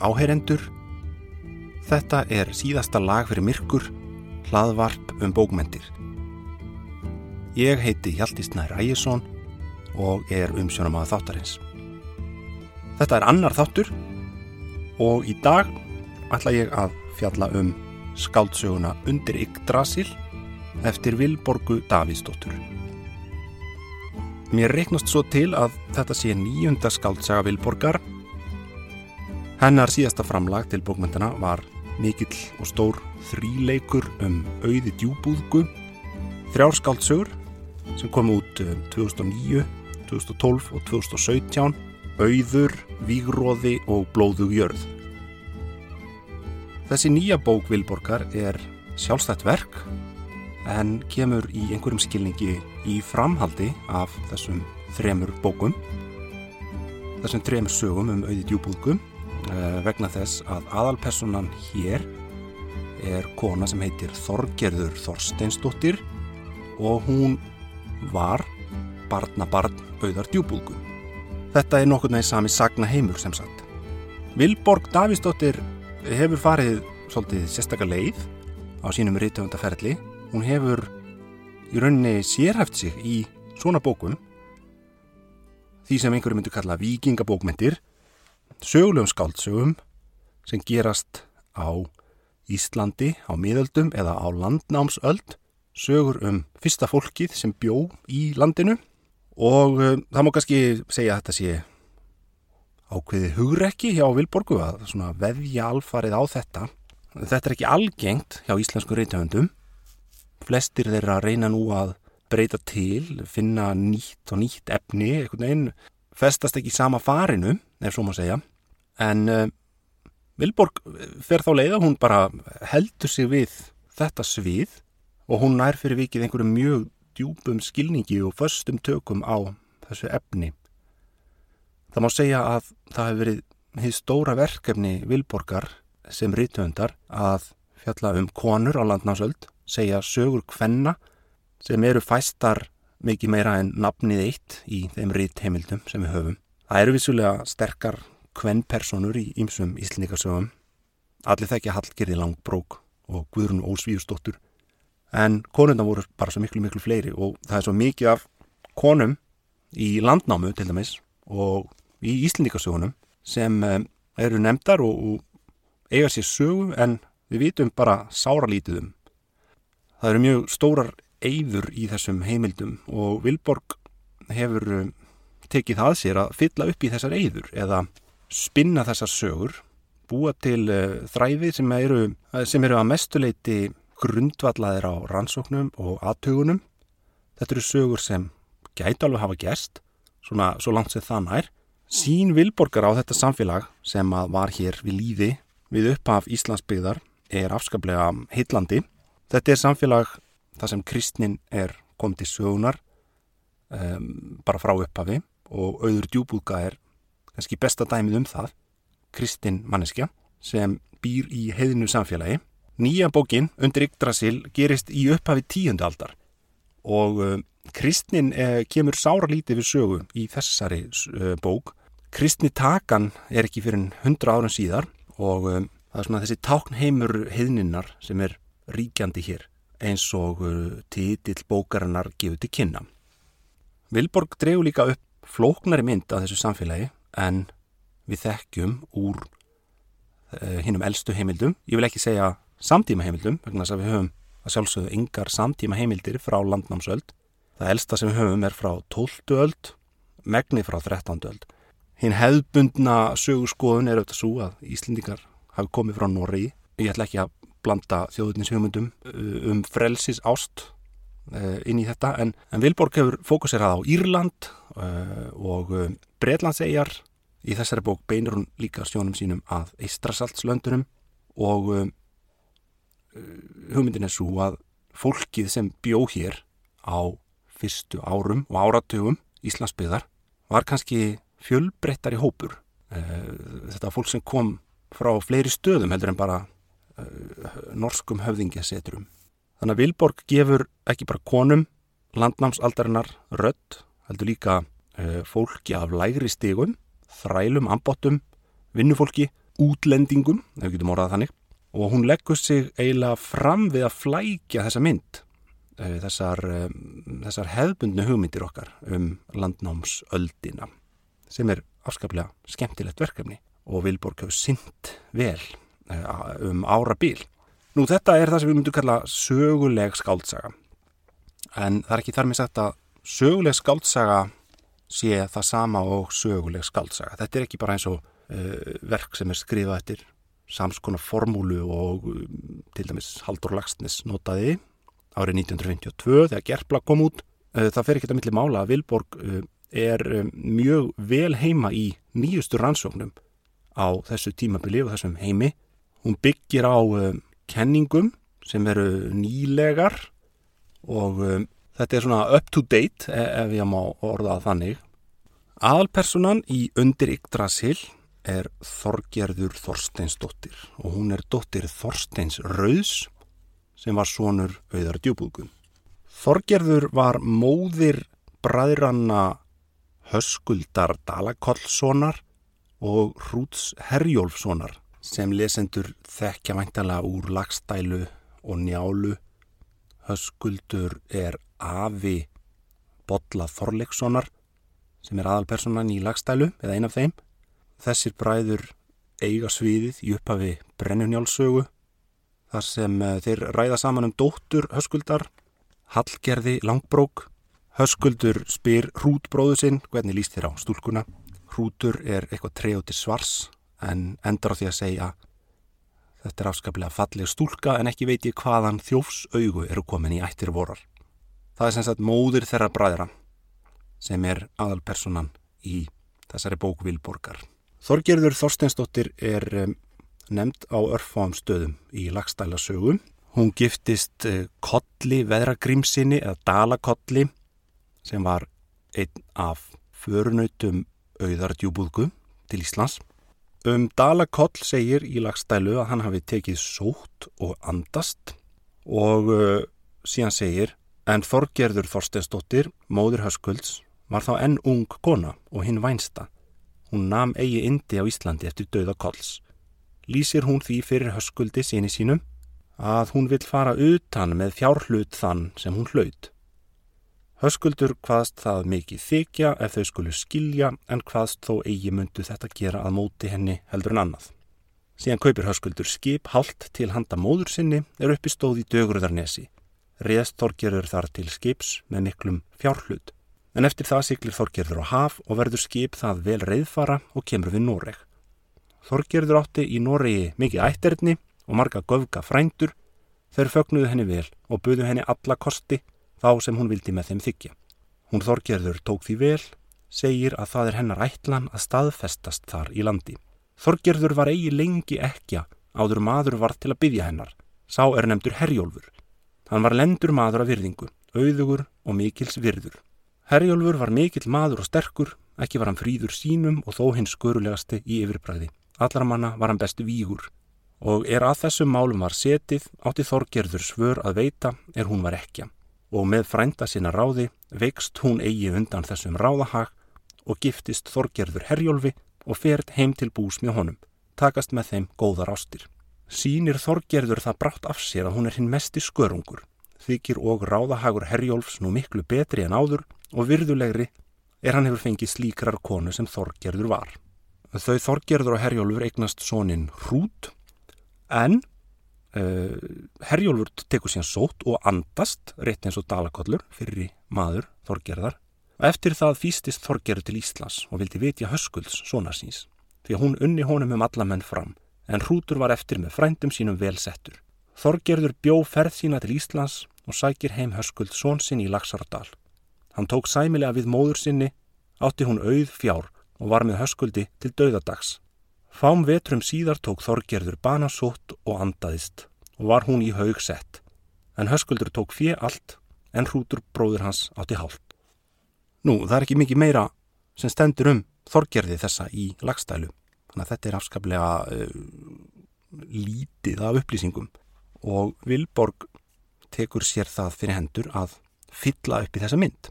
Góðir áheyrendur, þetta er síðasta lag fyrir myrkur, hlaðvarp um bókmentir. Ég heiti Hjaltísnær Ægjesson og er umsjónum að þáttarins. Þetta er annar þáttur og í dag ætla ég að fjalla um skáldsöguna Undir Yggdrasil eftir Vilborgu Davíðsdóttur. Mér reiknast svo til að þetta sé nýjunda skáldsaga Vilborgar Hennar síðasta framlag til bókmyndana var mikill og stór þríleikur um auði djúbúðgu, þrjárskáldsögur sem kom út 2009, 2012 og 2017, auður, vígróði og blóðug jörð. Þessi nýja bók Vilborgar er sjálfstætt verk en kemur í einhverjum skilningi í framhaldi af þessum þremur bókum, þessum þremur sögum um auði djúbúðgu Eh, vegna þess að aðalpersonan hér er kona sem heitir Þorgerður Þorsteinsdóttir og hún var barnabarn auðar djúbúlgu. Þetta er nokkur með sami sagna heimur sem sagt. Vilborg Davísdóttir hefur farið svolítið sérstakar leið á sínum rítöfundaferli. Hún hefur í rauninni sérhæft sig í svona bókum því sem einhverju myndu kalla vikingabókmyndir sögulegum skáldsögum sem gerast á Íslandi á miðöldum eða á landnámsöld sögur um fyrsta fólkið sem bjó í landinu. Og uh, það má kannski segja að þetta sé ákveði hugrekki hjá Vilborgu að veðja alfarið á þetta. Þetta er ekki algengt hjá íslensku reytöfundum flestir þeirra reyna nú að breyta til finna nýtt og nýtt efni einhvern veginn festast ekki í sama farinu ef svo má segja en uh, Vilborg fer þá leið að hún bara heldur sig við þetta svið og hún nær fyrir vikið einhverju mjög djúpum skilningi og förstum tökum á þessu efni. Það má segja að það hefur verið hið stóra verkefni Vilborgar sem rítöndar að fjalla um konur á landnásöld, segja sögur kvenna sem eru fæstar mikið meira en nafnið eitt í þeim rítheimildum sem við höfum. Það eru vissulega sterkar kvenn personur í ýmsum íslendingarsögum. Allir þekkja Hallgerði Langbrók og Guðrun Ósvíusdóttur en konundar voru bara svo miklu miklu fleiri og það er svo mikið af konum í landnámu til dæmis og í íslendingarsögunum sem eh, eru nefndar og, og eiga sér sögu en við vitum bara sáralítið um. Það eru mjög stórar eyður í þessum heimildum og Vilborg hefur eh, tekið það sér að fylla upp í þessar eyður eða spinna þessar sögur, búa til uh, þræði sem eru, eh, sem eru að mestuleiti grundvallaðir á rannsóknum og aðtögunum. Þetta eru sögur sem gæti alveg hafa gerst, svona svo langt sem það nær. Sín vilborgar á þetta samfélag sem var hér við líði við upphaf Íslandsbyggðar er afskaplega heitlandi. Þetta er samfélag þar sem kristnin er komið til sögunar um, bara frá upphafi og auður djúbúðga er kannski besta dæmið um það, Kristinn Manneskja, sem býr í heiðinu samfélagi. Nýja bókin undir Yggdrasil gerist í upphafi tíundu aldar og uh, Kristnin uh, kemur sára lítið við sögu í þessari uh, bók. Kristni takan er ekki fyrir hundra árum síðar og það er svona þessi táknheimur heiðninnar sem er ríkjandi hér eins og titill bókarinnar gefur til kynna. Vilborg dregu líka upp flóknari mynd af þessu samfélagi en við þekkjum úr uh, eh, hinnum eldstu heimildum. Ég vil ekki segja samtíma heimildum, vegna þess að við höfum að sjálfsögðu yngar samtíma heimildir frá landnámsöld. Það eldsta sem við höfum er frá 12. öld, megni frá 13. öld. Hinn hefðbundna sögurskoðun er auðvitað svo að Íslendingar hafi komið frá Norri. Ég ætla ekki að blanda þjóðutins hugmyndum eh, um frelsis ást inn í þetta, en, en Vilborg hefur fókuserað á Írland uh, og Breitlandsegjar í þessari bók beinur hún líka sjónum sínum að Eistrasaltslöndunum og hugmyndin er svo að fólkið sem bjó hér á fyrstu árum og áratugum Íslandsbyðar var kannski fjölbreyttar í hópur. Þetta fólk sem kom frá fleiri stöðum heldur en bara norskum höfðingjasetrum. Þannig að Vilborg gefur ekki bara konum landnámsaldarinnar rött, heldur líka uh, fólki af lægri stigum, þrælum, ambottum, vinnufólki útlendingum, ef við getum orðað þannig, og hún leggur sig eiginlega fram við að flækja þessa mynd, eh, þessar, eh, þessar hefbundnu hugmyndir okkar um landnámsöldina, sem er afskaplega skemmtilegt verkefni og Vilborg hefur synd vel um ára bíl. Nú þetta er það sem við myndum kalla söguleg skáltsaga, en það er ekki þar með sagt að söguleg skáltsaga sé það sama og söguleg skáltsaga. Þetta er ekki bara eins og uh, verk sem er skrifað eftir samskona formúlu og um, til dæmis Haldur Lagsnes notaði árið 1952 þegar Gerpla kom út. Uh, það fer ekki að milli mála að Vilborg uh, er um, mjög vel heima í nýjustu rannsóknum á þessu tímabili og þessum heimi. Hún byggir á um, kenningum sem eru nýlegar og um, þetta er svona up to date e, ef ég má orða þannig. Aðalpersonan í Undir Yggdrasil er Þorgerður Þorsteinsdóttir og hún er dóttir Þorsteins Rauðs sem var sonur auðar djúbúðgun. Þorgerður var móðir bræðranna Höskuldar Dalakollssonar og Hrúts Herjólfssonar sem lesendur þekkja væntalega úr lagstælu og njálu. Höskuldur er afi Bodla Þorleikssonar sem er aðalpersonan í lagstælu eða ein af þeim Þessir bræður eiga sviðið í upphafi brennunjálsögu þar sem eh, þeir ræða saman um dóttur höskuldar, Hallgerði Langbrók. Höskuldur spyr hrútbróðu sinn hvernig líst þér á stúlkuna. Hrútur er eitthvað treyóti svars en endur á því að segja þetta er afskaplega falleg stúlka en ekki veit ég hvaðan þjófs augu eru komin í ættir vorar. Það er sem sagt móður þeirra bræðra sem er aðalpersonan í þessari bóku Vilborgar. Þorgerður Þorsteinsdóttir er um, nefnd á örfáum stöðum í lagstæla sögum. Hún giftist uh, Kolli veðragrímsinni eða Dalakolli sem var einn af förunautum auðardjúbúðgu til Íslands. Um Dalakoll segir í lagstælu að hann hafi tekið sótt og andast og uh, síðan segir en Þorgerður Þorsteinsdóttir, móður Höskulds, var þá enn ung kona og hinn vænsta. Hún nam eigi indi á Íslandi eftir döða kolls. Lýsir hún því fyrir höskuldi síni sínum að hún vil fara utan með fjárhlut þann sem hún hlaut. Höskuldur hvaðst það mikið þykja ef þau skulu skilja en hvaðst þó eigi myndu þetta gera að móti henni heldur en annað. Síðan kaupir höskuldur skip hald til handa móður sinni er uppi stóð í dögurðarnesi. Reðst þorgerur þar til skips með miklum fjárhlut. En eftir það siklir Þorgerður á haf og verður skip það vel reyðfara og kemur við Noreg. Þorgerður átti í Noregi mikið ætterni og marga göfga frændur, þeir fögnuðu henni vel og buðu henni alla kosti þá sem hún vildi með þeim þykja. Hún Þorgerður tók því vel, segir að það er hennar ætlan að staðfestast þar í landi. Þorgerður var eigi lengi ekja áður maður var til að byggja hennar. Sá er nefndur Herjólfur. Hann var lendur maður af virðingu, auðugur og mikils virður. Herjólfur var mikill maður og sterkur, ekki var hann fríður sínum og þó hins skörulegasti í yfirbræði. Allar manna var hann bestu vígur og er að þessum málum var setið átti Þorgerður svör að veita er hún var ekki og með frænda sinna ráði veikst hún eigi undan þessum ráðahag og giftist Þorgerður Herjólfi og ferd heim til bús með honum, takast með þeim góðar ástir. Sýnir Þorgerður það brátt af sér að hún er hinn mesti skörungur, þykir og ráðahagur Herjólfs nú miklu betri en áður og virðulegri er hann hefur fengið slíkrar konu sem Þorgerður var. Þau Þorgerður og Herjólfur eignast sónin Hrút en uh, Herjólfur tekur síðan sót og andast rétt eins og dalakollur fyrir maður Þorgerðar og eftir það fýstist Þorgerður til Íslas og vildi vitja höskulds svona síns því að hún unni honum um alla menn fram en Hrútur var eftir með frændum sínum velsettur. Þorgerður bjó ferð sína til Íslands og sækir heim höskuld són sinn í Laxardal Hann tók sæmilega við móður sinni, átti hún auð fjár og var með höskuldi til dauðadags. Fám vetrum síðar tók Þorgerður banasótt og andaðist. Og var hún í haug sett, en höskuldur tók fjö allt en hrútur bróður hans átti hálft. Nú, það er ekki mikið meira sem stendur um Þorgerði þessa í lagstælu, þannig að þetta er afskaplega uh, lítið af upplýsingum. Og Vilborg tekur sér það fyrir hendur að fylla upp í þessa mynd.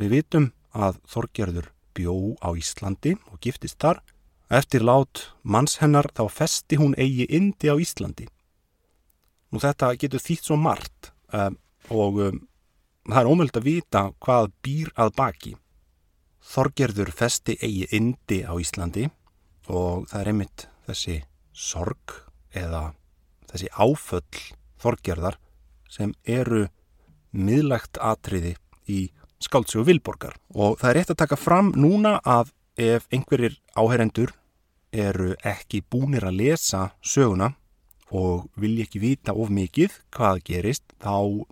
Við vitum að Þorgerður bjó á Íslandi og giftist þar Eftir lát manns hennar þá festi hún eigi indi á Íslandi. Nú þetta getur þýtt svo margt um, og um, það er ómöld að vita hvað býr að baki. Þorgerður festi eigi indi á Íslandi og það er einmitt þessi sorg eða þessi áföll þorgerðar sem eru miðlagt atriði í skáldsögu Vilborgar og það er rétt að taka fram núna að ef einhverjir áherendur eru ekki búnir að lesa söguna og vilja ekki vita of mikið hvað gerist þá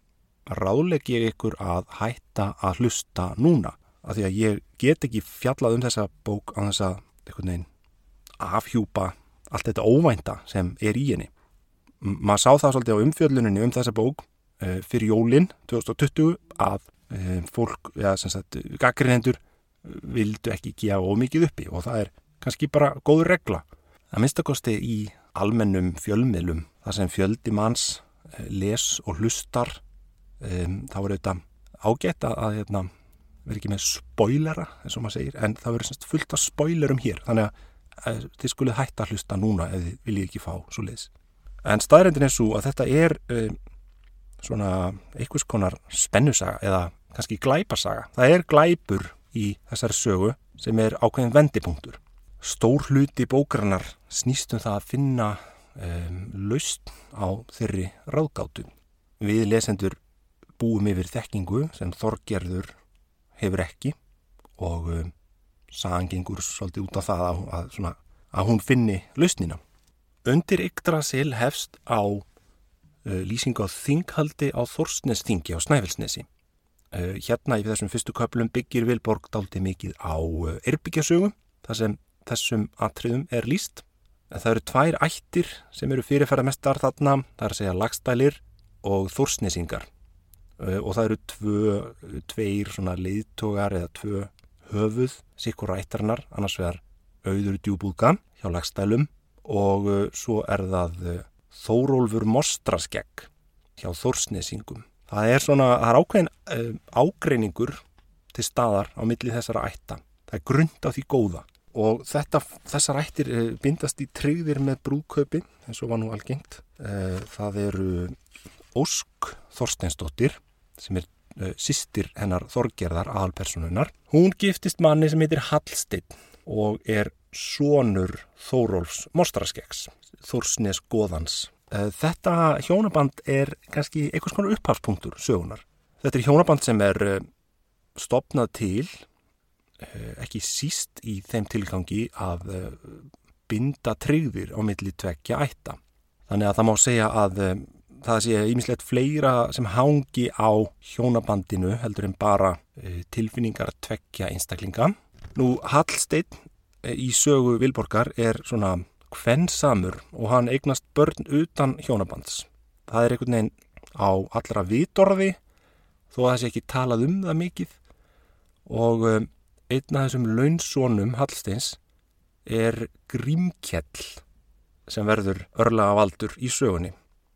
ráðleg ég ykkur að hætta að hlusta núna. Af því að ég get ekki fjallað um þessa bók á þess að afhjúpa allt þetta óvænta sem er í henni. Maður sá það svolítið á umfjölluninni um þessa bók uh, fyrir jólinn 2020 að uh, fólk, sagt, gaggrinendur vildu ekki gefa ómikið uppi og það er kannski bara góður regla. Það minnstakosti í almennum fjölmiðlum, þar sem fjöldi manns uh, les og hlustar, um, þá er auðvitað ágætt að, hérna, vera ekki með spoilera, eins og maður segir, en það verður fullt af spoilerum hér, þannig að þið skulið hætta að hlusta núna ef þið viljið ekki fá svo leiðis. En staðrendin er svo að þetta er um, svona einhvers konar spennusaga eða kannski glæpasaga. Það er glæpur í þessari sögu sem er ákveðin vendipunktur. Stór hluti bókarinnar snýstum það að finna um, laust á þeirri ráðgátu. Við lesendur búum yfir þekkingu sem Þorgerður hefur ekki og um, sagangengur svolítið út af það að, að, svona, að hún finni lausnina. Undir Yggdrasil hefst á uh, lýsingu á þinghaldi á Þorsnesþingi á Snæfellsnesi. Uh, hérna í þessum fyrstu köplum byggir Vilborg daldi mikið á uh, erbyggjasögum þar sem þessum atriðum er líst. Það eru tvær ættir sem eru fyrirferða mestar þarna, það er að segja lagstælir og Þorsnesingar uh, og það eru tvö, tveir leiðtogar eða tvö höfuð sikkur ættarnar, annars vegar auður djúbúðga hjá lagstælum og uh, svo er það uh, Þórólfur Mostraskegg hjá Þórsnesingum. Það er svona, það er ákveðin uh, ágreiningur til staðar á milli þessara ætta. Það er grund á því góða og þetta, þessar ættir bindast í tryggðir með brúðkaupin eins og var nú algengt. Það eru Ósk Þorsteinsdóttir sem er sýstir hennar Þorgerðar aðalpersonunar. Hún giftist manni sem heitir Hallsteinn og er sonur Þórólfs Mostraskeks, Þórsnes Góðans. Eh, þetta hjónaband er kannski einhvers konar upphafspunktur sögunar. Þetta er hjónaband sem er eh, stopnað til, eh, ekki síst í þeim tilgangi að binda tryggðir á milli tvekja ætta. Þannig að það má segja að það sé ímislegt fleira sem hangi á hjónabandinu heldur en bara tilfinningar tvekja einstaklinga. Nú Hallsteinn í sögu Vilborgar er svona hvennsamur og hann eignast börn utan hjónabands. Það er einhvern veginn á allra vitorði þó að það sé ekki talað um það mikið og einn af þessum launsónum Hallsteins er Grímkjell sem verður örlaga valdur í sögunni.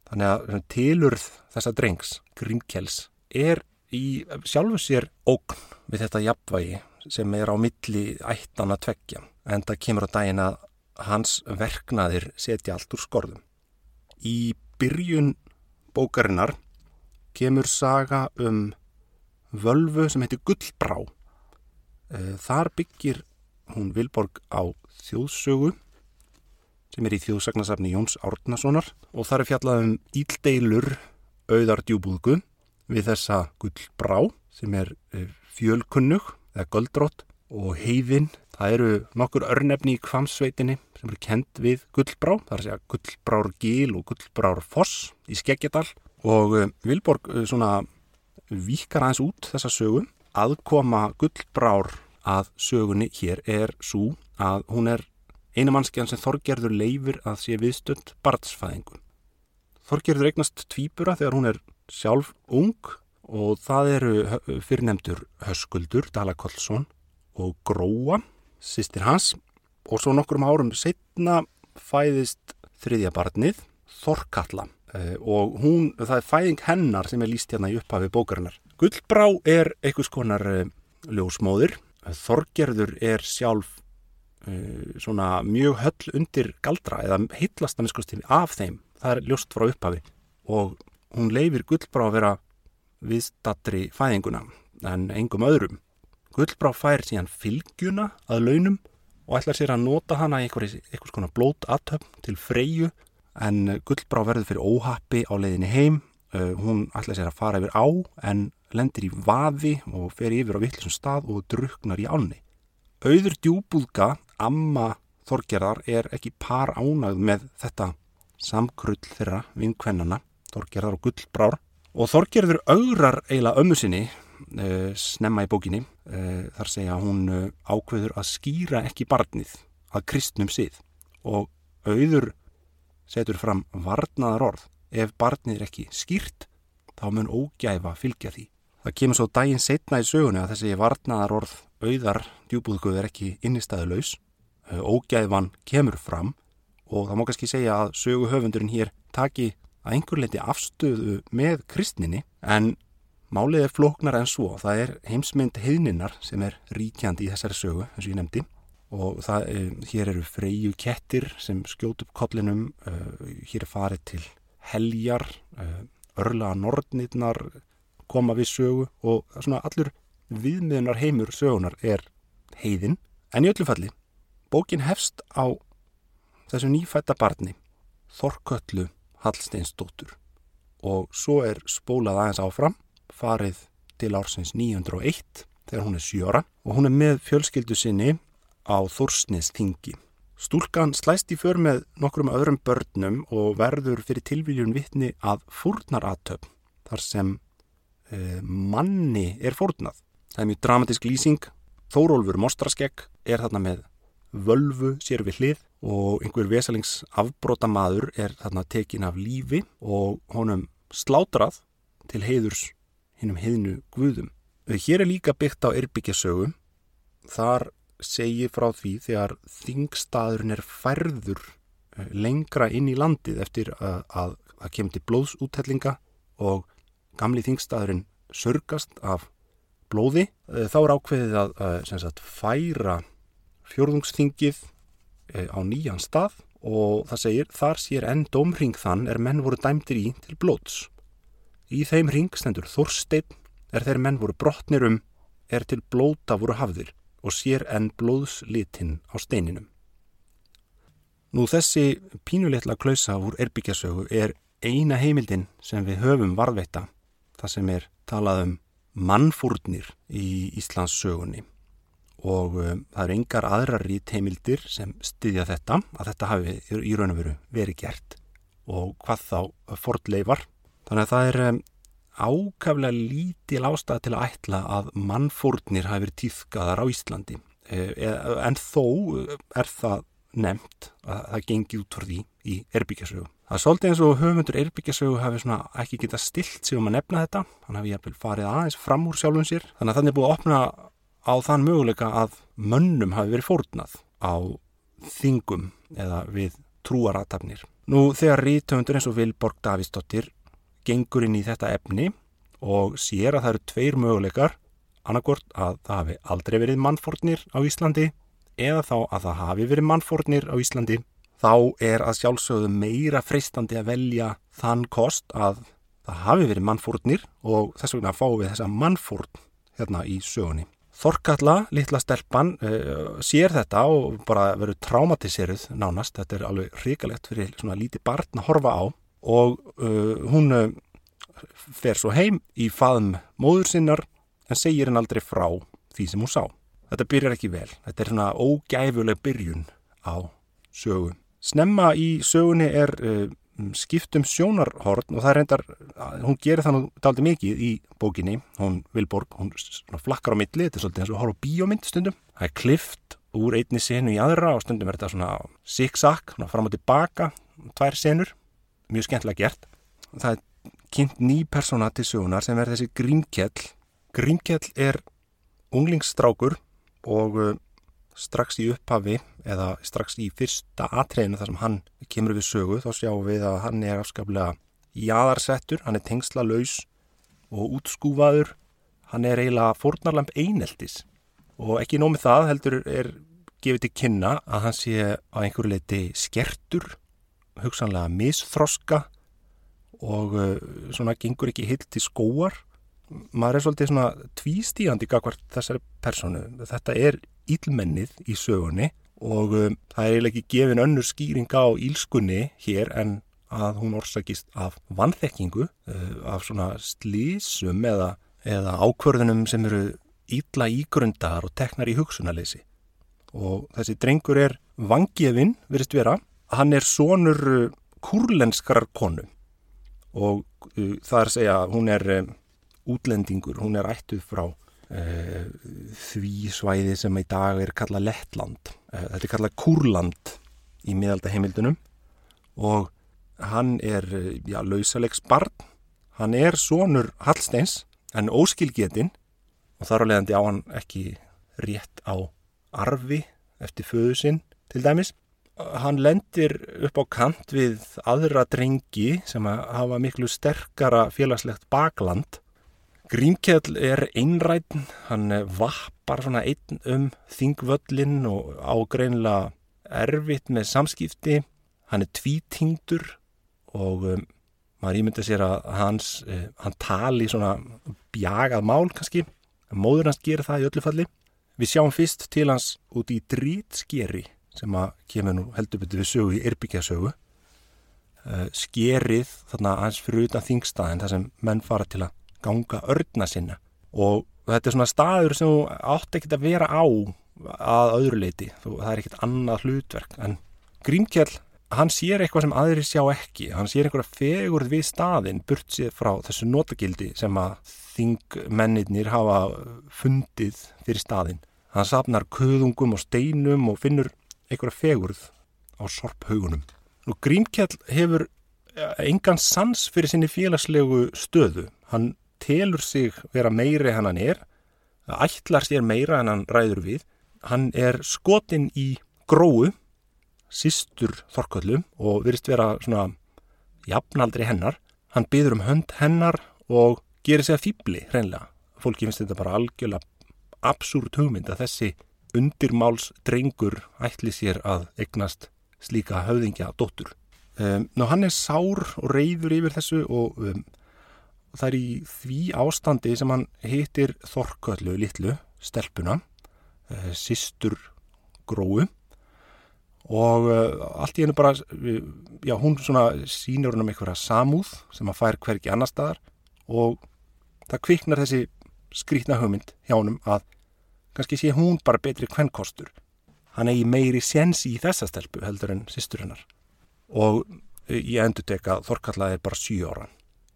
Þannig að tilurð þessa drengs, Grímkjells, er í sjálfu sér ógn við þetta jafnvægi sem er á milli ættan að tveggja en það kemur á daginn að hans verknaðir setja allt úr skorðum. Í byrjun bókarinnar kemur saga um völvu sem heitir Gullbrá. Eh, þar byggir hún Vilborg á þjóðsögu sem er í þjóðsagnasafni Jóns Árnasonar og þar er fjallað um íldeilur auðardjúbúðgu við þessa Gullbrá sem er eh, fjölkunnug eða göldrótt og heiðin. Það eru nokkur örnefni í kvamsveitinni sem eru kent við Gullbrá, það er að segja Gullbrár Gíl og Gullbrár Foss í Skeggjedal og uh, Vilborg svona vikar aðeins út þessa sögu. Aðkoma Gullbrár að sögunni hér er svo að hún er einamannskjan sem Þorgerður leifir að sé viðstönd barnsfæðingu. Þorgerður eignast tvíbura þegar hún er sjálf ung og það eru fyrirnemdur Höskuldur, Dala Kollsson og Gróa, sýstir hans og svo nokkrum árum setna fæðist þriðja barnið Þorkalla eh, og hún, það er fæðing hennar sem er líst hérna í upphafi bókarinnar. Gullbrá er einhvers konar eh, ljósmóðir, Þorgerður er sjálf uh, svona mjög höll undir galdra eða heitlast að miskusti af þeim. Það er ljóst frá upphafi og hún leifir gullbrá að vera viðstattri fæðinguna en engum öðrum. Gullbrá fær síðan fylgjuna að launum og ætlar sér að nota hana í einhvers konar blótatöfn til freyju en Gullbrá verður fyrir óhappi á leiðinni heim. Uh, hún ætlar sér að fara yfir á en lendir í vaði og fer yfir á vittlisum stað og druknar í ánni. Auður djúbúðga, amma Þorgerðar, er ekki par ánægð með þetta samkrull þeirra vinkvennana, Þorgerðar og Gullbrár. Og Þorgerður augrar eiginlega ömmu sinni uh, snemma í bókinni uh, þar segja hún uh, ákveður að skýra ekki barnið að kristnum sið. Og auður setur fram varnaðar orð ef barnið er ekki skýrt þá mun ógæfa fylgja því Það kemur svo daginn setna í sögunu að þessi varnaðar orð auðar djúbúðguð er ekki innistæðulegs. Ógæðvan kemur fram og það má kannski segja að söguhöfundurinn hér taki að einhver leiti afstöðu með kristninni en málið er flóknar en svo. Það er heimsmynd heiðninnar sem er ríkjandi í þessari sögu eins og ég nefndi og það, hér eru freyju kettir sem skjótu upp kollinum, hér er farið til heljar, örlaga nortnirnar, koma við sögu og svona allur viðmiðunar heimur sögunar er heiðin. En í öllu falli, bókin hefst á þessu nýfætta barni, Þorköllu Hallsteinsdóttur og svo er spólað aðeins áfram, farið til ársins 901 þegar hún er sjóra og hún er með fjölskyldu sinni á Þorsnes þingi. Stúlkan slæst í för með nokkrum öðrum börnum og verður fyrir tilvíljun vittni að fúrnaratöfn þar sem manni er fórnað. Það er mjög dramatisk lýsing. Þórólfur Mostraskegg er þarna með völvu sér við hlið og einhver vesalings afbróta maður er þarna tekin af lífi og honum slátrað til heiðurs hinnum heiðnu guðum. Hér er líka byggt á erbyggjasögu. Þar segir frá því þegar þingstaðurinn er færður lengra inn í landið eftir að það kemur til blóðsúttellinga og gamli þingstaðurinn sörgast af blóði. Þá er ákveðið að, að sagt, færa fjórðungsþingið á nýjan stað og það segir þar sér enn dómring þann er menn voru dæmtir í til blóts. Í þeim ring stendur Þorstein er þeir menn voru brotnir um er til blóta voru hafðir og sér enn blóðslitinn á steininum. Nú þessi pínuletla klausa úr erbyggjasögu er eina heimildin sem við höfum varðveita það sem er talað um mannfúrnir í Íslands sögunni og um, það eru engar aðrar rítheimildir sem styðja þetta að þetta hafi í raun og veru verið gert og hvað þá fordleifar. Þannig að það er um, ákaflega lítil ástæð til að ætla að mannfórnir hafi verið týðkaðar á Íslandi e, e, en þó er það nefnt að það gengi út frá því í erbyggjasögu. Það er svolítið eins og höfundur erbyggjasögu hafi svona ekki getað stilt sig um að nefna þetta, hann hafi jæfnvel farið aðeins fram úr sjálfum sér, þannig að þannig er búið að opna á þann möguleika að mönnum hafi verið fórnað á þingum eða við trúaratafnir. Nú þegar rítöfundur eins og Vilborg Davísdóttir gengur inn í þetta efni og sér að það eru tveir möguleikar annarkort að það hafi aldrei verið mannfórnir á Íslandi eða þá að það hafi verið mannfórnir á Íslandi þá er að sjálfsögðu meira freistandi að velja þann kost að það hafi verið mannfórnir og þess vegna fáum við þessa mannfórn hérna í sögunni. Þorkalla, litla stelpan, uh, sér þetta og bara verður traumatiseruð nánast, þetta er alveg hrikalegt fyrir svona lítið barn að horfa á og uh, hún uh, fer svo heim í faðum móður sinnar en segir henn aldrei frá því sem hún sá. Þetta byrjar ekki vel, þetta er svona ógæfuleg byrjun á sögu. Snemma í sögunni er skiptum sjónarhorn og það er reyndar, hún gerir það nú daldi mikið í bókinni, hún Vilborg, hún flakkar á milli, þetta er svolítið eins og horf á bíómynd stundum, það er klift úr einni senu í aðra og stundum er þetta svona zigzag, fram og tilbaka, tvær senur, mjög skemmtilega gert. Það er kynnt ný persóna til sögunar sem er þessi Grímkjell. Grímkjell er unglingsstrákur og strax í upphafi eða strax í fyrsta atreinu þar sem hann kemur við sögu þá sjáum við að hann er afskaplega jáðarsettur, hann er tengsla laus og útskúfaður hann er eiginlega fórnarlamp eineldis og ekki nómið það heldur er gefið til kynna að hann sé á einhverju leiti skertur, hugsanlega misþroska og uh, svona gengur ekki hilt til skóar. Maður er svolítið svona tvístígandi gagvart þessari personu. Þetta er ílmennið í sögunni og um, það er eiginlega ekki gefin önnur skýring á ílskunni hér en að hún orsakist af vannþekkingu, uh, af svona slísum eða, eða ákvörðunum sem eru ítla ígrundar og teknar í hugsunarleysi. Og þessi drengur er vangefinn, verist vera, hann er sonur uh, kurlenskar konu og uh, það er að segja, hún er um, útlendingur, hún er ættuð frá uh, því svæði sem í dag er kallað Lettland. Uh, þetta er kallað Kurland í miðaldaheimildunum og hann er, uh, já, lausalegs barn. Hann er sonur Hallsteins en óskilgetinn og þar á leiðandi á hann ekki rétt á arfi eftir föðu sinn til dæmis. Hann lendir upp á kant við aðra drengi sem hafa miklu sterkara félagslegt bakland. Grímkjell er einrætt, hann vappar svona einn um þingvöllin og ágreinlega erfitt með samskipti. Hann er tvítingdur og um, maður ímynda sér að hans, uh, hann tali svona bjagað mál kannski. Móður hans gerir það í öllu falli. Við sjáum fyrst til hans út í drítskeri sem að kemur nú heldur betur við sögu í Irbyggja-sögu. Uh, skerið þarna hans fyrir utan þingstaðin þar sem menn fara til að ganga örna sinna og þetta er svona staður sem þú átt ekkert að vera á að öðru leiti. Þú, það er ekkert annað hlutverk en Grímkjell hann sér eitthvað sem aðri sjá ekki. Hann sér einhverja fegurð við staðin burt sér frá þessu notagildi sem að þingmennir hafa fundið fyrir staðin. Hann sapnar köðungum og steinum og finnur einhverja fegurð á sorphaugunum. Nú Grímkjall hefur engan sans fyrir sinni félagslegu stöðu. Hann telur sig vera meiri en hann er, ætlar sér meira en hann ræður við. Hann er skotin í gróu, sístur þorköllu og virðist vera svona jafnaldri hennar. Hann byður um hönd hennar og gerir sig að fýbli hreinlega. Fólki finnst þetta bara algjörlega absúrt hugmynd að þessi undirmáls drengur ætli sér að eignast slíka höfðingja dóttur. Um, ná hann er sár og reyður yfir þessu og um, það er í því ástandi sem hann hittir Þorköllu litlu, stelpuna, uh, sistur gróu og uh, allt í hennu bara, já hún svona sínur hann um einhverja samúð sem hann fær hverki annar staðar og það kviknar þessi skrítna hugmynd hjá honum að kannski sé hún bara betri kvennkostur. Hann eigi meiri séns í þessa stelpu heldur en sýstur hennar. Og ég endur teka Þorkalla er bara 7 ára.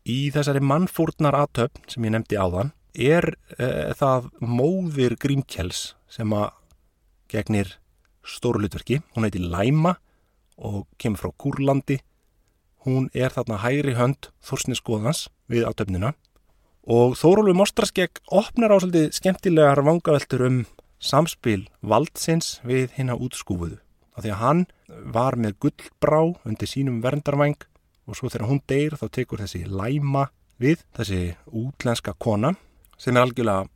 Í þessari mannfórnar aðtöfn sem ég nefndi áðan er e, það móðir Grímkjells sem að gegnir stórlutverki. Hún heiti Læma og kemur frá Kúrlandi. Hún er þarna hægri hönd Þorsniskoðans við aðtöfnina og Þórólfi Mostraskegg opnar á svolítið skemmtilegar vangaveltur um samspil valdsins við hinn að útskúfuðu. Því að hann var með gullbrá undir sínum verndarvæng og svo þegar hún deyr þá tekur þessi læma við, þessi útlenska kona sem er algjörlega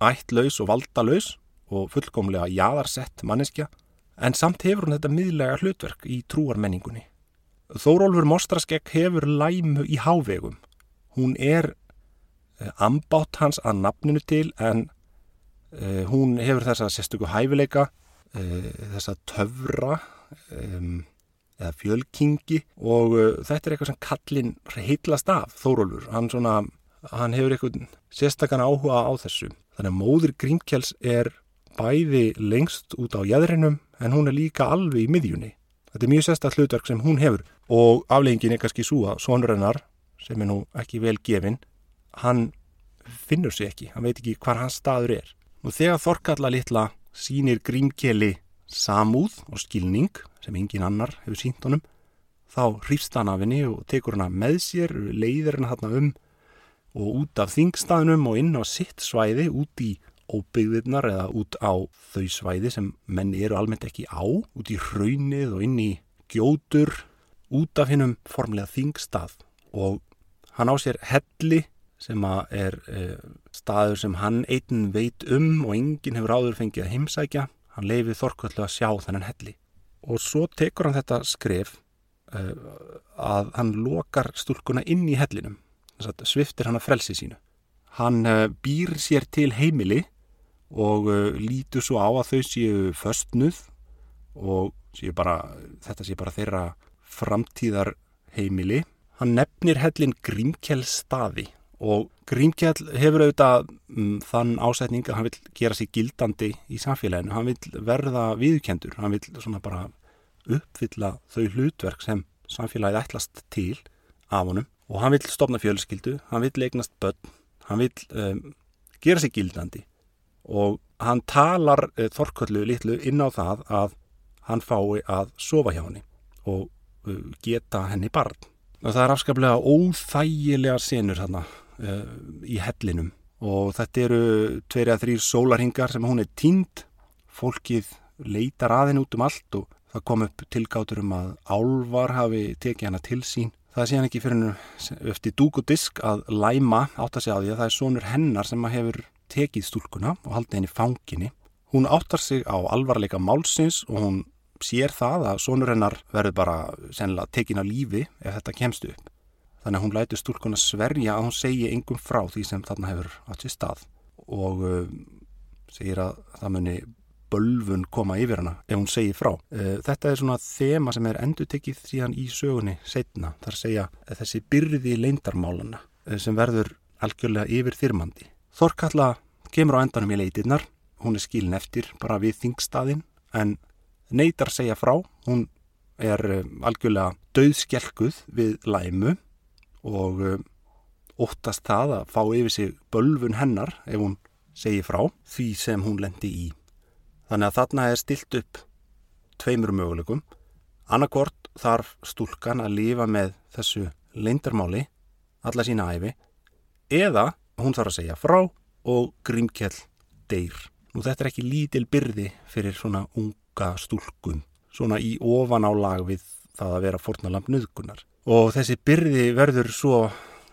ættlaus og valdalaus og fullkomlega jaðarsett manneskja en samt hefur hún þetta miðlega hlutverk í trúarmenningunni. Þórólfur Mostraskegg hefur læmu í hávegum. Hún er ambátt hans að nafninu til en uh, hún hefur þessa sérstöku hæfileika uh, þessa töfra um, eða fjölkingi og uh, þetta er eitthvað sem kallin heitlast af Þórólfur. Hann, svona, hann hefur eitthvað sérstakann áhuga á þessu. Þannig að móður Grímkjells er bæði lengst út á jæðrinum en hún er líka alveg í miðjunni. Þetta er mjög sérstak hlutverk sem hún hefur. Og afleggingin er kannski svo að sonrennar sem er nú ekki vel gefinn hann finnur sig ekki, hann veit ekki hvar hans staður er. Og þegar Þorkalla litla sínir grímkeli samúð og skilning sem engin annar hefur sínt honum, þá hrýfst hann af henni og tekur hann með sér, leiðir hann hann um og út af þingstaðnum og inn á sitt svæði, út í óbyggðirnar eða út á þau svæði sem menn eru almennt ekki á, út í hraunið og inn í gjótur, út af hennum formlega þingstað og hann á sér helli sem er e, staður sem hann einn veit um og enginn hefur áður fengið að heimsækja. Hann leifið Þorkvöldu að sjá þennan helli. Og svo tekur hann þetta skref uh, að hann lokar stúlkuna inn í hellinum. Sviftir hann að frelsi sínu. Hann uh, býr sér til heimili og uh, lítur svo á að þau séu föstnuð og séu bara, þetta séu bara þeirra framtíðar heimili. Hann nefnir hellin Grímkjell staði og Grímkjell hefur auðvitað um, þann ásetning að hann vil gera sér gildandi í samfélaginu, hann vil verða viðkendur, hann vil svona bara uppfylla þau hlutverk sem samfélagið ætlast til af honum. Og hann vil stopna fjölskyldu, hann vil eignast börn, hann vil um, gera sér gildandi. Og hann talar uh, Þorköllu litlu inn á það að hann fái að sofa hjá henni og uh, geta henni barn. Og það er afskaplega óþægilega senur þarna í hellinum. Og þetta eru tverja þrýr sólarhingar sem hún er tínd fólkið leitar aðeins út um allt og það kom upp tilgátur um að álvar hafi tekið hana til sín. Það sé hann ekki fyrir hennu eftir dúk og disk að læma átt að segja á því að það er sonur hennar sem hefur tekið stúlkuna og haldið henni fanginni. Hún áttar sig á alvarleika málsins og hún sér það að sonur hennar verður bara sennilega tekin á lífi ef þetta kemst upp Þannig að hún lætur stúlkuna sverja að hún segi engum frá því sem þarna hefur átt sér stað og uh, segir að það muni bölfun koma yfir hana ef hún segir frá. Uh, þetta er svona þema sem er endur tekið síðan í sögunni setna. Það er að segja að þessi byrði leindarmálana uh, sem verður algjörlega yfir þyrmandi. Þorkalla kemur á endanum í leitirnar, hún er skilin eftir bara við þingstaðin en neytar segja frá, hún er algjörlega döðskjelkuð við læmu og um, óttast það að fá yfir sig bölfun hennar ef hún segir frá því sem hún lendi í. Þannig að þarna er stilt upp tveimur möguleikum. Annarkort þarf stúlkan að lifa með þessu leindarmáli alla sína æfi eða hún þarf að segja frá og grímkjell deyr. Nú þetta er ekki lítil byrði fyrir svona unga stúlkum, svona í ofan á lag við það að vera fornalamp nöðgunar og þessi byrði verður svo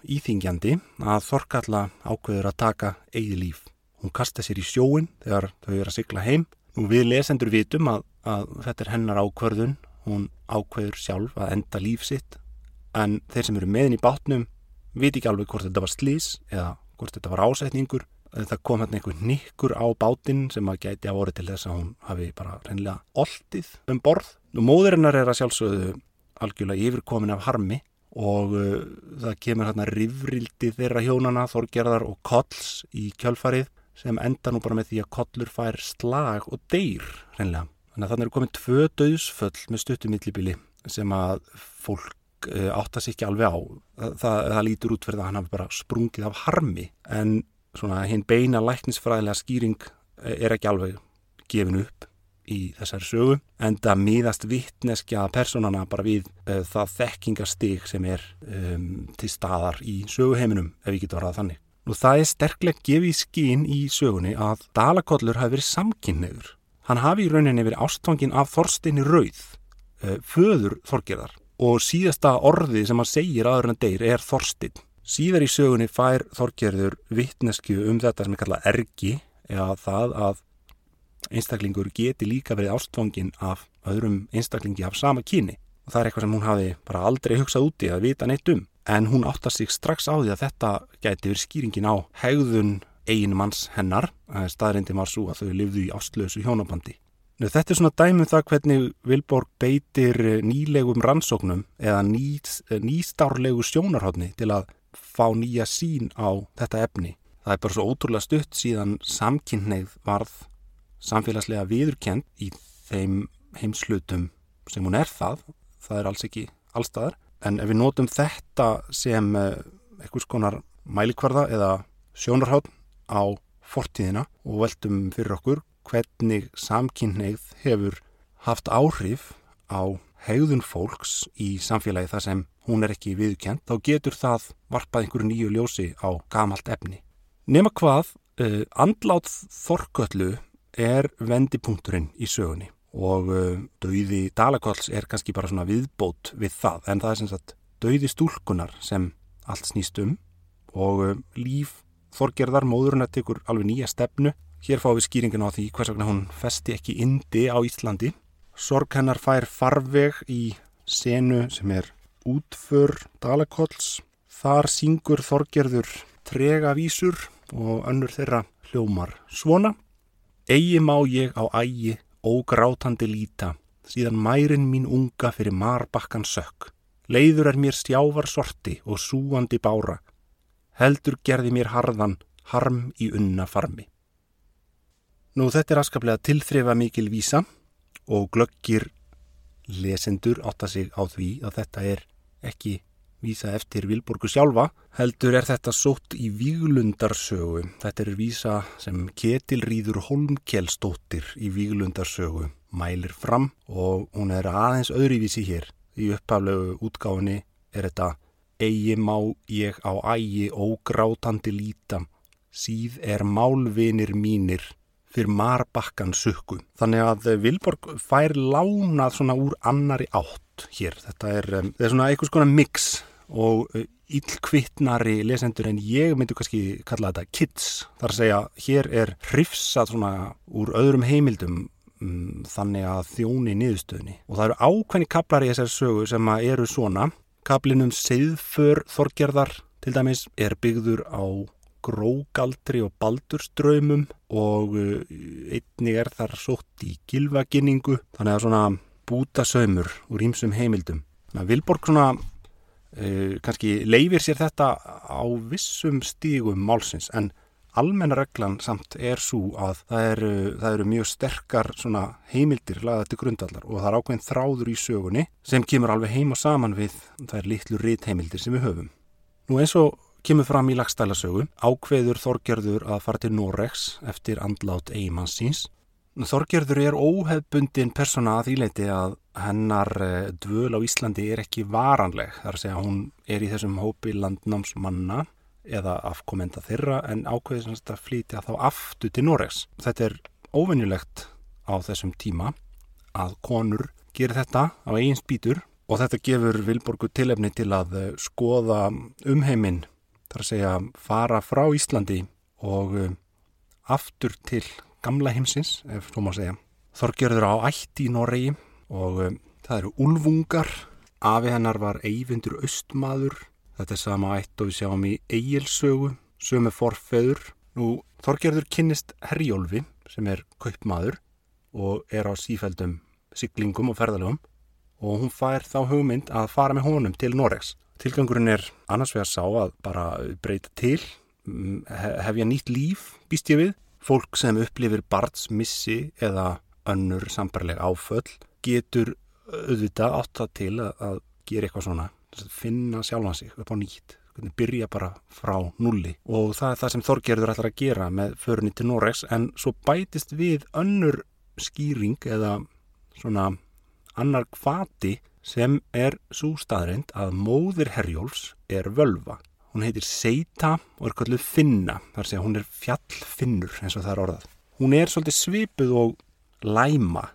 íþingjandi að Þorkalla ákveður að taka eigi líf. Hún kasta sér í sjóin þegar þau eru að sigla heim. Nú við lesendur vitum að, að þetta er hennar ákverðun, hún ákveður sjálf að enda líf sitt en þeir sem eru meðin í bátnum viti ekki alveg hvort þetta var slís eða hvort þetta var ásetningur. Það kom hérna einhver nikkur á bátinn sem að gæti að voru til þess að hún hafi bara reynilega oltið um borð. Nú móðurinnar er að sjálfsögðu algjörlega yfirkomin af harmi og uh, það kemur hérna rivrildi þeirra hjónana, Þorgerðar og Kolls í kjölfarið sem enda nú bara með því að Kollur fær slag og deyr reynlega. Þannig að þannig eru komin tvö döðsföll með stuttumillibili sem að fólk uh, átta sér ekki alveg á. Það, það, það lítur út fyrir það að hann hafi bara sprungið af harmi en svona hinn beina læknisfræðilega skýring uh, er ekki alveg gefin upp í þessari sögu en það miðast vittneskja personana bara við uh, það þekkingastig sem er um, til staðar í söguheiminum ef við getum varðað þannig. Nú það er sterklega gefið skín í sögunni að Dalakollur hafi verið samkynneður. Hann hafi í rauninni verið ástfangin af Þorstinni Rauð, uh, föður Þorgerðar og síðasta orði sem hann segir aður en deyr er Þorstin. Síðar í sögunni fær Þorgerður vittnesku um þetta sem er kallað ergi eða það að einstaklingur geti líka verið ástfangin af öðrum einstaklingi af sama kyni. Og það er eitthvað sem hún hafi bara aldrei hugsað úti að vita neitt um. En hún áttast sig strax á því að þetta geti verið skýringin á hegðun eigin manns hennar. Staðrindi var svo að þau lifðu í ástlösu hjónabandi. Nú, þetta er svona dæmum það hvernig Vilborg beitir nýlegum rannsóknum eða ný, nýstárlegu sjónarhóttni til að fá nýja sín á þetta efni. Það er bara svo ótrúlega stutt síðan samkynneið varð samfélagslega viðurkend í þeim heimslutum sem hún er það, það er alls ekki allstaðar, en ef við notum þetta sem eh, einhvers konar mælikvarða eða sjónarhátt á fortíðina og veltum fyrir okkur hvernig samkynneið hefur haft áhrif á hegðun fólks í samfélagi þar sem hún er ekki viðkjent, þá getur það varpað einhverju nýju ljósi á gamalt efni. Nefna hvað, uh, andlátt þorköllu er vendipunkturinn í sögunni og uh, dauði Dalakolls er kannski bara svona viðbót við það en það er sem sagt dauði stúlkunar sem allt snýst um og uh, líf Þorgerðar móðurinn að tekur alveg nýja stefnu Hér fá við skýringin á því hvers vegna hún festi ekki indi á Íslandi. Sorg hennar fær farveg í senu sem er útför Dalakolls. Þar syngur Þorgerður trega vísur og önnur þeirra hljómar svona. Egi má ég á ægi ógrátandi líta, síðan mærin mín unga fyrir marbakkan sökk. Leiður er mér stjávar sorti og súandi bára. Heldur gerði mér harðan, harm í unna farmi. Nú þetta er askaplega tilþrifa mikil vísa og glöggir lesendur átta sig á því að þetta er ekki vísa eftir Vilborgu sjálfa, heldur er þetta sótt í Víglundarsögu. Þetta er vísa sem Ketilríður Holmkjelsdóttir í Víglundarsögu mælir fram og hún er aðeins öðruvísi hér. Í upphaflegu útgáfinni er þetta Egi má ég á ægi ógrátandi líta, síð er málvinir mínir fyrir marbakkan sukku. Þannig að Vilborg fær lánað svona úr annari átt hér. Þetta er, um, er svona einhvers konar mix og íllkvittnari uh, lesendur en ég myndi kannski kalla þetta kids. Þar að segja, hér er hrifsað svona úr öðrum heimildum um, þannig að þjóni niðurstöðni. Og það eru ákveðni kaplar í þessari sögu sem eru svona Kaplinum Seðför Þorgerðar til dæmis er byggður á grógaldri og baldurströymum og uh, einnig er þar sótt í gilvaginningu þannig að svona búta sömur úr ímsum heimildum. Þannig að Vilborg svona uh, kannski leifir sér þetta á vissum stígum málsins en almenna reglan samt er svo að það eru, það eru mjög sterkar heimildir lagða til grundvallar og það er ákveðin þráður í sögunni sem kemur alveg heima saman við þær litlu rít-heimildir sem við höfum. Nú eins og kemur fram í lagstælasögu ákveður Þorgerður að fara til Norex eftir andlát eigimansins. Þorgerður er óhefbundin persóna að íleiti að hennar eh, dvöl á Íslandi er ekki varanleg þar að segja hún er í þessum hópi landnámsmanna eða afkomenda þeirra en ákveði að flytja þá aftur til Noregs. Þetta er óvinnilegt á þessum tíma að konur gerir þetta á eigin spýtur og þetta gefur Vilborgu tilefni til að eh, skoða umheiminn, þar að segja fara frá Íslandi og eh, aftur til gamla heimsins, ef svo má segja. Þorgjörður á ætti í Noregi og um, það eru úlvungar, afi hennar var eyfindur austmaður Þetta er sama eitt og við sjáum í eigilsögu, sömu forfeður. Nú, Þorgerður kynnist Herjólfi sem er kaupmaður og er á sífældum syklingum og ferðalögum og hún fær þá hugmynd að fara með honum til Noregs. Tilgangurinn er annars vegar sá að bara breyta til, hefja nýtt líf, býst ég við. Fólk sem upplifir barnsmissi eða önnur sambarleg áföll getur auðvitað átt það til að gera eitthvað svona finna sjálfan sig upp á nýtt byrja bara frá nulli og það er það sem Þorgerður ætlar að gera með förunni til Noregs en svo bætist við önnur skýring eða svona annar kvati sem er svo staðrind að móðir Herjóls er völva. Hún heitir Seita og er kalluð Finna, þar sé að hún er fjallfinnur eins og það er orðað. Hún er svolítið svipuð og læma,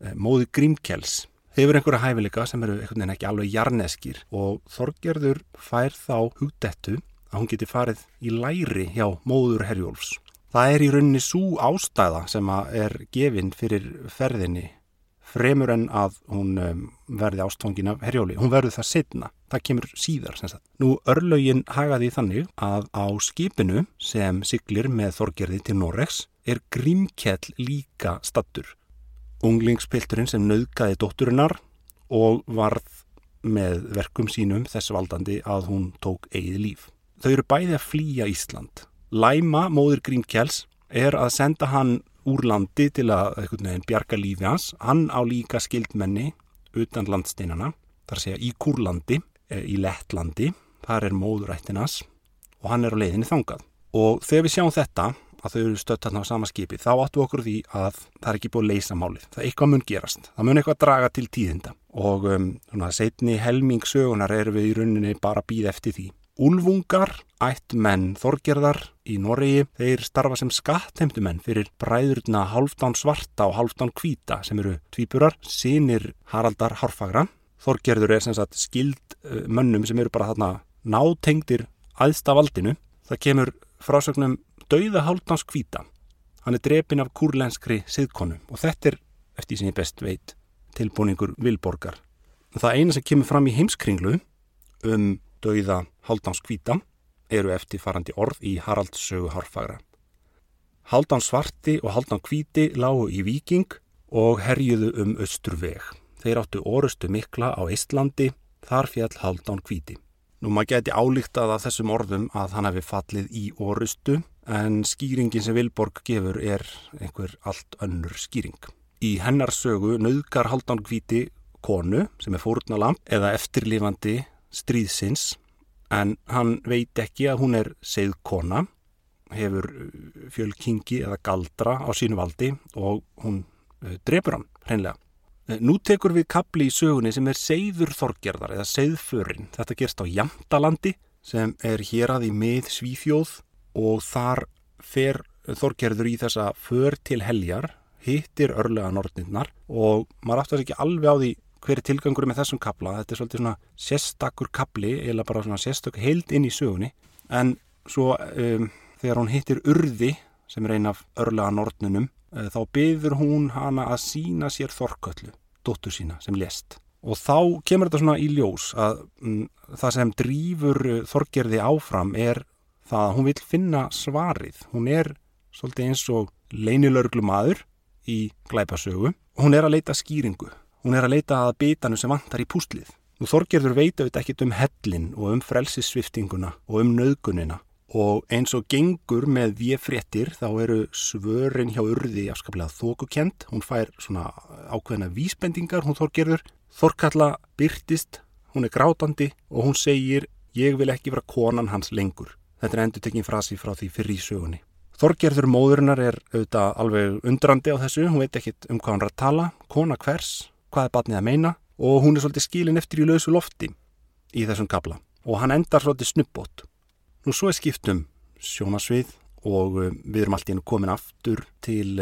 eh, móðir Grímkjells hefur einhverja hæfileika sem eru einhvern veginn ekki alveg jarneskir og Þorgerður fær þá hugdettu að hún geti farið í læri hjá móður Herjólfs. Það er í rauninni svo ástæða sem er gefinn fyrir ferðinni fremur en að hún um, verði ástfangin af Herjóli. Hún verður það setna. Það kemur síðar. Nú örlaugin hagaði þannig að á skipinu sem siglir með Þorgerði til Noregs er Grímkjell líka stattur unglingspilturinn sem nauðgæði dótturinnar og varð með verkum sínum þess valdandi að hún tók eigið líf. Þau eru bæði að flýja Ísland. Læma, móður Grímkjells, er að senda hann úr landi til að bjarga lífi hans. Hann á líka skildmenni utan landsteinana, þar segja í Kúrlandi, e, í Lettlandi, þar er móðurættinas og hann er á leiðinni þangað. Og þegar við sjáum þetta að þau eru stött þarna á sama skipi þá áttu okkur því að það er ekki búið að leysa málið það er eitthvað mun gerast, það mun eitthvað draga til tíðinda og um, svona setni helmingsögunar eru við í rauninni bara býð eftir því. Úlvungar ætt menn þorgerðar í Noregi þeir starfa sem skattheimtumenn fyrir bræðurna halvdán svarta og halvdán kvíta sem eru tvíburar, sínir Haraldar Harfagra þorgerður er sem sagt skild mönnum sem eru bara þarna nátengdir aðstafaldinu það kemur frásögnum dauða Hálfdans kvíta. Hann er drepin af kurlenskri siðkonu og þetta er, eftir sem ég best veit, tilbúningur Vilborgar. Það eina sem kemur fram í heimskringlu um dauða Haldáns kvíta eru eftir farandi orð í Haralds sögu Hárfagra. Haldán svarti og Haldán kvíti lágu í Viking og herjuðu um Östurveg. Þeir áttu orustu mikla á Íslandi, þar fjall Haldán kvíti. Nú maður geti álíktað að þessum orðum að hann hefði fallið í orustu en skýringin sem Vilborg gefur er einhver allt önnur skýring. Í hennar sögu nöðgar Haldán kvíti konu sem er fórnalamp eða eftirlifandi stríðsins en hann veit ekki að hún er segð kona hefur uh, fjölkingi eða galdra á sínu valdi og hún uh, drefur hann hreinlega. Uh, nú tekur við kapli í sögunni sem er seiður þorgerðar eða seiðförin. Þetta gerst á Jamtalandi sem er hér að í mið Svíþjóð og þar fer þorgerður í þessa för til heljar, hittir örlega nortninnar og maður aftast ekki alveg á því hver er tilgangur með þessum kapla. Þetta er svolítið svona sérstakur kapli eða bara svona sérstak heild inn í sögunni. En svo um, þegar hún hittir urði sem er einn af örlega nortnunum eh, þá byður hún hana að sína sér þorköllu, dóttur sína sem lest og þá kemur þetta svona í ljós að mm, það sem drýfur eh, þorgerði áfram er það að hún vil finna svarið. Hún er svolítið eins og leinilörglu maður í glæpasögu. Hún er að leita skýringu hún er að leita að bitanu sem vantar í púslið. Nú Þorgerður veit auðvitað ekkit um hellin og um frelsissviftinguna og um nöðgunina og eins og gengur með við fréttir þá eru svörin hjá urði afskaplega þókukent, hún fær svona ákveðina vísbendingar, hún þorgerður. Þorkalla byrtist hún er grátandi og hún segir ég vil ekki vera konan hans lengur. Þetta er endur tekinn frasi frá því fyrir í sögunni. Þorgerður móðurinnar er auðvitað alveg undrandi á þessu. Hún veit ekkit um hvað hann er að tala, kona hvers hvað er batnið að meina og hún er svolítið skilin eftir í lausu lofti í þessum kabla og hann endar svolítið snubbót Nú svo er skiptum sjónasvið og uh, við erum alltaf komin aftur til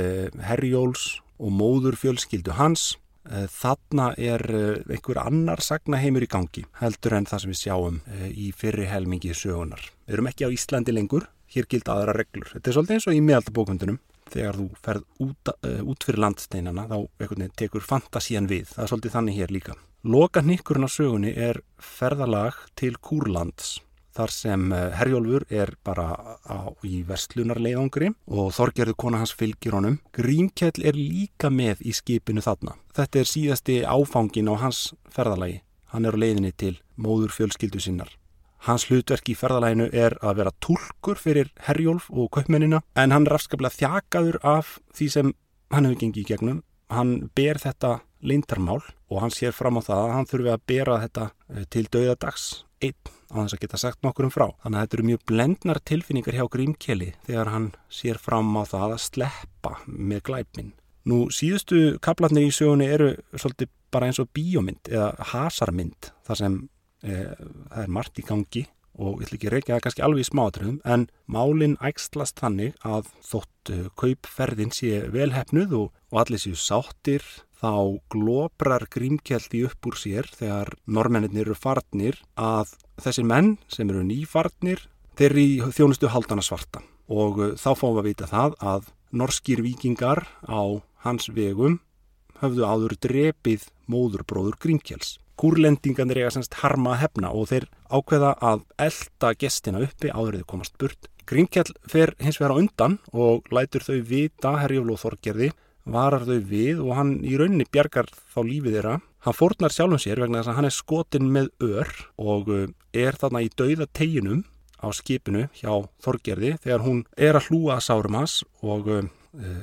Herjóls og móður fjölskyldu hans. Uh, þarna er einhver annar sagnaheimur í gangi heldur en það sem við sjáum í fyrri helmingi sögunar. Við erum ekki á Íslandi lengur, hér gildi aðra reglur. Þetta er svolítið eins og í meðaldabókundunum. Þegar þú ferð út, út fyrir landsteinana þá tekur fantasían við. Það er svolítið þannig hér líka. Loka nikkurinn á sögunni er ferðalag til Kúrlands þar sem eh, Herjólfur er bara á, í vestlunarleiðangri og Þorgerður kona hans fylgir honum. Grímkjell er líka með í skipinu þarna. Þetta er síðasti áfangin á hans ferðalagi. Hann er á leiðinni til móður fjölskyldu sinnar. Hans hlutverk í ferðalæginu er að vera tólkur fyrir Herjólf og kaupmennina en hann er afskaplega þjakaður af því sem hann hefur gengið í gegnum. Hann ber þetta leintarmál og hann sér fram á það að hann þurfi að bera þetta eh, til dauðadags einn á þess að geta sagt nokkur um frá. Þannig að þetta eru mjög blendnar tilfinningar hjá Grímkeli þegar hann sér fram á það að sleppa með glæpminn. Nú síðustu kaplarnir í sögunni eru svolítið bara eins og bíómynd eða hasarmynd þar sem það er margt í gangi og ég ætla ekki að reykja það kannski alveg í smátröðum en málinn ægslast þannig að þótt e, kaupferðin sé velhefnuð og, og allir séu sáttir þá glóbrar grímkjaldi upp úr sér þegar normennir eru farnir að þessir menn sem eru nýfarnir þeir í þjónustu haldana svarta og uh, þá fáum við að vita það að norskir vikingar á hans vegum höfðu áður drepið móðurbróður grímkjals. Kúrlendinganir eiga semst harma að hefna og þeir ákveða að elda gestina uppi áður þeir komast burt. Grímkjall fer hins vegar á undan og lætur þau vita herjaflóð þorgerði varar þau við og hann í rauninni bjargar þá lífið þeirra. Hann fórnar sjálfum sér vegna þess að hann er skotin með ör og uh, er þarna í dauða teginum á skipinu hjá Þorgerði þegar hún er að hlúa að sárum hans og uh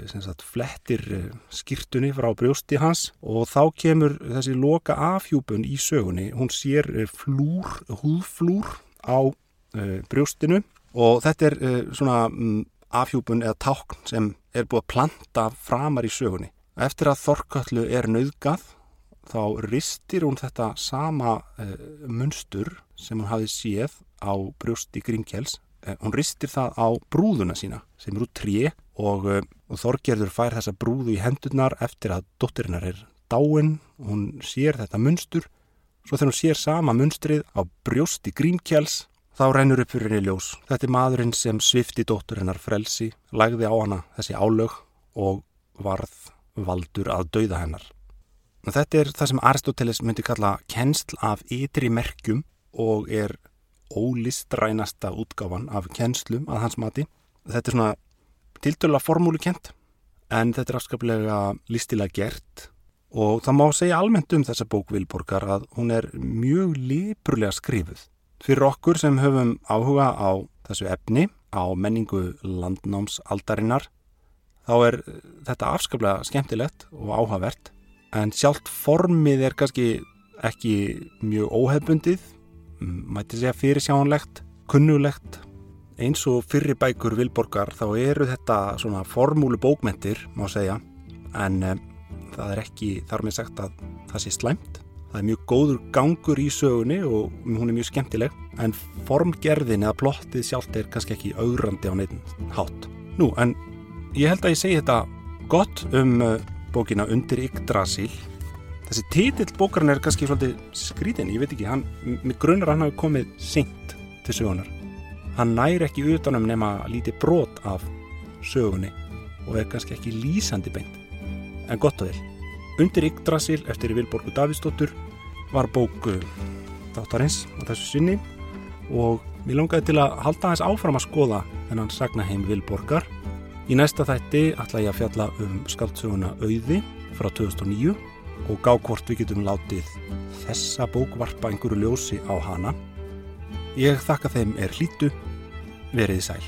sagt, flettir uh, skýrtunni frá brjósti hans og þá kemur þessi loka afhjúpun í sögunni. Hún sér uh, flúr, húðflúr á brjóstinu og þetta er svona um, afhjúpun eða tákn sem er búið að planta framar í sögunni. Eftir að Þorkallu er nauðgað þá ristir hún þetta sama munstur sem hún hafi séð á brjósti Grímkjells. Hún ristir það á brúðuna sína sem eru tré og, uh, og Þorgerður fær þessa brúðu í hendurnar eftir að dóttirinnar er dáin. Hún sér þetta munstur. Svo þegar hún sér sama munstrið á brjósti Grímkjells Þá rennur upp fyrir henni ljós. Þetta er maðurinn sem svifti dóttur hennar frelsi, lagði á hana þessi álög og varð valdur að dauða hennar. Þetta er það sem Aristoteles myndi kalla kennsl af ytri merkjum og er ólistrænasta útgáfan af kennslum að hans mati. Þetta er svona tiltöla formúlu kent en þetta er afskaplega listilega gert. Og það má segja almennt um þessa bók Vilborgar að hún er mjög lípurlega skrifuð. Fyrir okkur sem höfum áhuga á þessu efni, á menningu landnámsaldarinnar, þá er þetta afskaplega skemmtilegt og áhugavert. En sjálft formið er kannski ekki mjög óhefbundið, mæti segja fyrirsjánlegt, kunnulegt eins og fyrri bækur Vilborgar þá eru þetta svona formúlu bókmentir má segja. En um, það er ekki þar með sagt að það sé slæmt. Það er mjög góður gangur í sögunni og hún er mjög skemmtileg. En formgerðin eða plottið sjálft er kannski ekki augrandi á neitt hátt. Nú en ég held að ég segi þetta gott um uh, bókina Undir Yggdrasil. Þessi títill bókarinn er kannski svolítið skrítin, ég veit ekki hann, með grunnar hann hafi komið seint til sögunar hann næri ekki utanum nema lítið brot af sögunni og er kannski ekki lýsandi beint. En gott og vel. Undir Yggdrasil eftir Vilborgu Davíðsdóttur var bóku þáttarins á þessu sinni og við langaði til að halda hans áfram að skoða þennan sagnaheim Vilborgar. Í næsta þætti ætla ég að fjalla um skaldsöguna Auði frá 2009 og gá hvort við getum látið þessa bók varpa einhverju ljósi á hana Ég þakka þeim er hlýtu, verið sæl.